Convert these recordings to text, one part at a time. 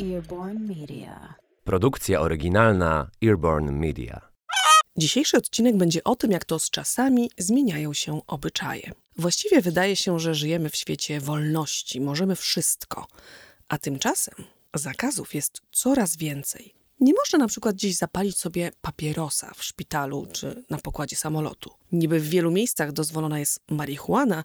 Earborn Media. Produkcja oryginalna Earborn Media. Dzisiejszy odcinek będzie o tym, jak to z czasami zmieniają się obyczaje. Właściwie wydaje się, że żyjemy w świecie wolności, możemy wszystko, a tymczasem zakazów jest coraz więcej. Nie można na przykład dziś zapalić sobie papierosa w szpitalu czy na pokładzie samolotu. Niby w wielu miejscach dozwolona jest marihuana,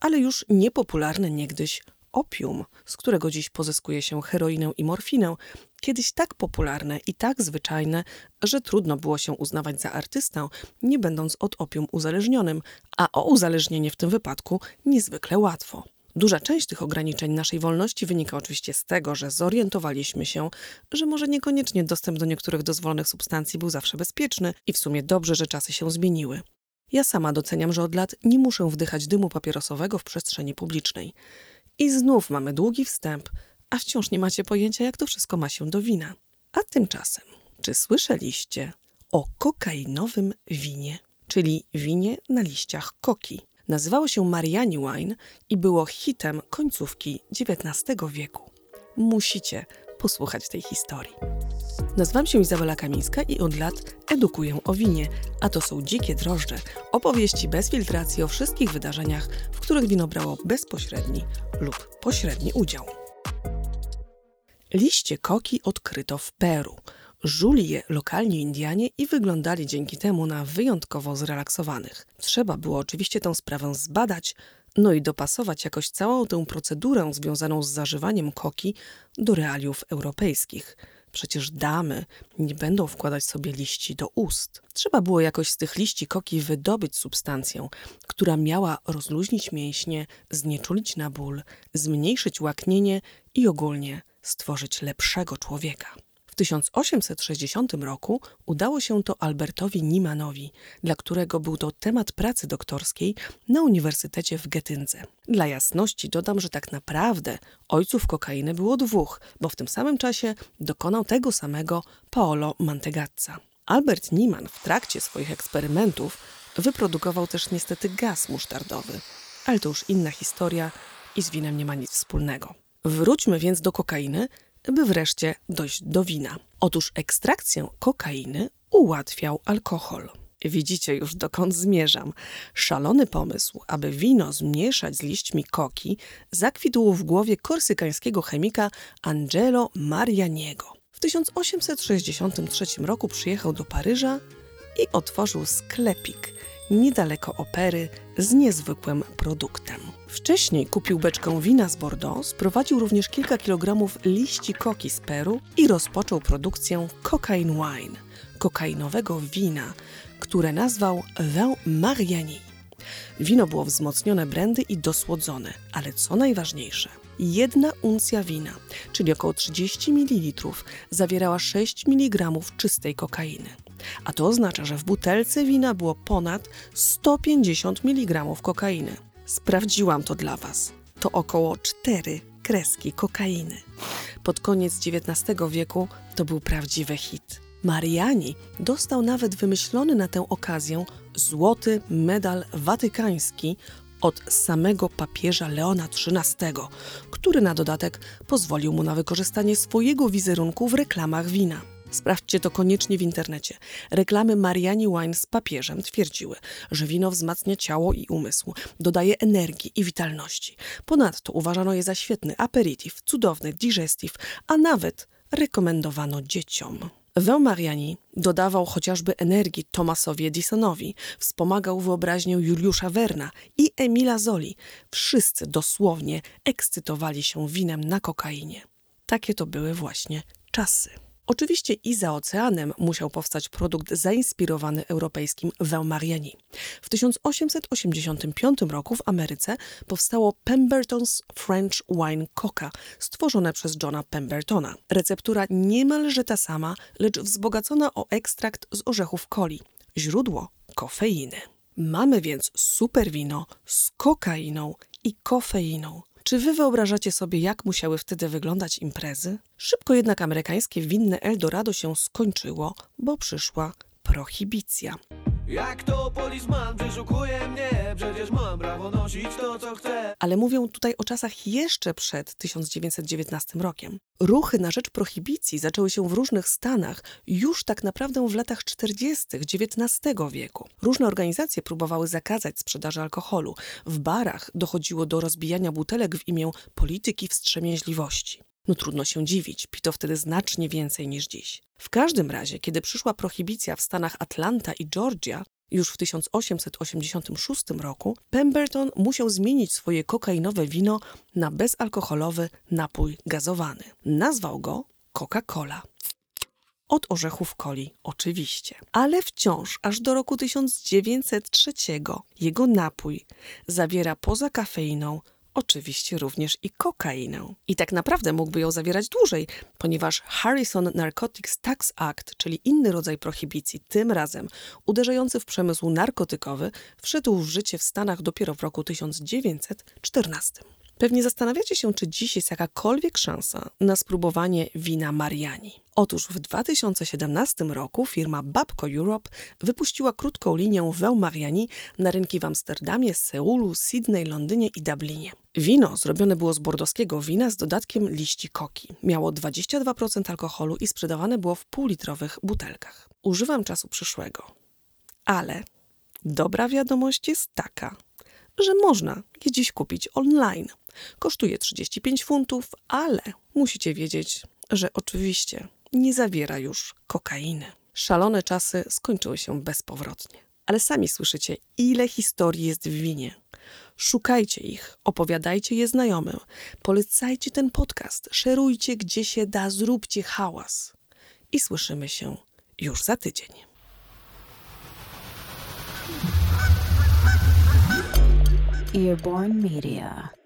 ale już niepopularne niegdyś opium, z którego dziś pozyskuje się heroinę i morfinę, kiedyś tak popularne i tak zwyczajne, że trudno było się uznawać za artystę, nie będąc od opium uzależnionym, a o uzależnienie w tym wypadku niezwykle łatwo. Duża część tych ograniczeń naszej wolności wynika oczywiście z tego, że zorientowaliśmy się, że może niekoniecznie dostęp do niektórych dozwolonych substancji był zawsze bezpieczny i w sumie dobrze, że czasy się zmieniły. Ja sama doceniam, że od lat nie muszę wdychać dymu papierosowego w przestrzeni publicznej. I znów mamy długi wstęp, a wciąż nie macie pojęcia, jak to wszystko ma się do wina. A tymczasem, czy słyszeliście o kokainowym winie, czyli winie na liściach koki? Nazywało się Mariani Wine i było hitem końcówki XIX wieku. Musicie posłuchać tej historii. Nazywam się Izabela Kamińska i od lat edukuję o winie, a to są Dzikie Drożdże, opowieści bez filtracji o wszystkich wydarzeniach, w których wino brało bezpośredni lub pośredni udział. Liście koki odkryto w Peru. Żuli je lokalni Indianie i wyglądali dzięki temu na wyjątkowo zrelaksowanych. Trzeba było oczywiście tę sprawę zbadać, no i dopasować jakoś całą tę procedurę związaną z zażywaniem koki do realiów europejskich. Przecież damy nie będą wkładać sobie liści do ust. Trzeba było jakoś z tych liści koki wydobyć substancję, która miała rozluźnić mięśnie, znieczulić na ból, zmniejszyć łaknienie i ogólnie stworzyć lepszego człowieka. W 1860 roku udało się to Albertowi Niemanowi, dla którego był to temat pracy doktorskiej na Uniwersytecie w Getyndze. Dla jasności dodam, że tak naprawdę ojców kokainy było dwóch, bo w tym samym czasie dokonał tego samego Paolo Mantegazza. Albert Niemann w trakcie swoich eksperymentów wyprodukował też niestety gaz musztardowy, ale to już inna historia i z winem nie ma nic wspólnego. Wróćmy więc do kokainy, by wreszcie dojść do wina. Otóż ekstrakcję kokainy ułatwiał alkohol. Widzicie już dokąd zmierzam. Szalony pomysł, aby wino zmniejszać z liśćmi koki, zakwitł w głowie korsykańskiego chemika Angelo Marianiego. W 1863 roku przyjechał do Paryża i otworzył sklepik niedaleko opery z niezwykłym produktem. Wcześniej kupił beczkę wina z Bordeaux, sprowadził również kilka kilogramów liści koki z Peru i rozpoczął produkcję cocaine wine, kokainowego wina, które nazwał Vin Mariani. Wino było wzmocnione brandy i dosłodzone, ale co najważniejsze, jedna uncja wina, czyli około 30 ml, zawierała 6 mg czystej kokainy. A to oznacza, że w butelce wina było ponad 150 mg kokainy. Sprawdziłam to dla Was. To około 4 kreski kokainy. Pod koniec XIX wieku to był prawdziwy hit. Mariani dostał nawet wymyślony na tę okazję złoty medal watykański od samego papieża Leona XIII, który na dodatek pozwolił mu na wykorzystanie swojego wizerunku w reklamach wina. Sprawdźcie to koniecznie w internecie. Reklamy Mariani Wine z papieżem twierdziły, że wino wzmacnia ciało i umysł, dodaje energii i witalności. Ponadto uważano je za świetny aperitif, cudowny digestif, a nawet rekomendowano dzieciom. Wę Mariani dodawał chociażby energii Tomasowi Edisonowi, wspomagał wyobraźnię Juliusza Werna i Emila Zoli. Wszyscy dosłownie ekscytowali się winem na kokainie. Takie to były właśnie czasy. Oczywiście i za oceanem musiał powstać produkt zainspirowany europejskim Vin Mariani. W 1885 roku w Ameryce powstało Pemberton's French Wine Coca, stworzone przez Johna Pembertona. Receptura niemalże ta sama, lecz wzbogacona o ekstrakt z orzechów coli. Źródło kofeiny. Mamy więc super wino z kokainą i kofeiną. Czy wy wyobrażacie sobie, jak musiały wtedy wyglądać imprezy? Szybko jednak amerykańskie winne Eldorado się skończyło, bo przyszła prohibicja. Jak to mnie Przecież mam prawo nosić to co chcę Ale mówią tutaj o czasach jeszcze przed 1919 rokiem. Ruchy na rzecz prohibicji zaczęły się w różnych stanach już tak naprawdę w latach 40. XIX wieku. Różne organizacje próbowały zakazać sprzedaży alkoholu. W barach dochodziło do rozbijania butelek w imię polityki wstrzemięźliwości. No trudno się dziwić, pito wtedy znacznie więcej niż dziś. W każdym razie, kiedy przyszła prohibicja w stanach Atlanta i Georgia, już w 1886 roku Pemberton musiał zmienić swoje kokainowe wino na bezalkoholowy napój gazowany. Nazwał go Coca-Cola. Od orzechów coli, oczywiście. Ale wciąż, aż do roku 1903, jego napój zawiera poza kafeiną oczywiście również i kokainę. I tak naprawdę mógłby ją zawierać dłużej, ponieważ Harrison Narcotics Tax Act, czyli inny rodzaj prohibicji, tym razem uderzający w przemysł narkotykowy, wszedł w życie w Stanach dopiero w roku 1914. Pewnie zastanawiacie się, czy dziś jest jakakolwiek szansa na spróbowanie wina Mariani. Otóż w 2017 roku firma Babco Europe wypuściła krótką linię Vin Mariani na rynki w Amsterdamie, Seulu, Sydney, Londynie i Dublinie. Wino zrobione było z bordowskiego wina z dodatkiem liści koki. Miało 22% alkoholu i sprzedawane było w półlitrowych butelkach. Używam czasu przyszłego. Ale dobra wiadomość jest taka, że można je dziś kupić online. Kosztuje 35 funtów, ale musicie wiedzieć, że oczywiście nie zawiera już kokainy. Szalone czasy skończyły się bezpowrotnie. Ale sami słyszycie, ile historii jest w winie. Szukajcie ich, opowiadajcie je znajomym, polecajcie ten podcast, szerujcie gdzie się da, zróbcie hałas. I słyszymy się już za tydzień. Media.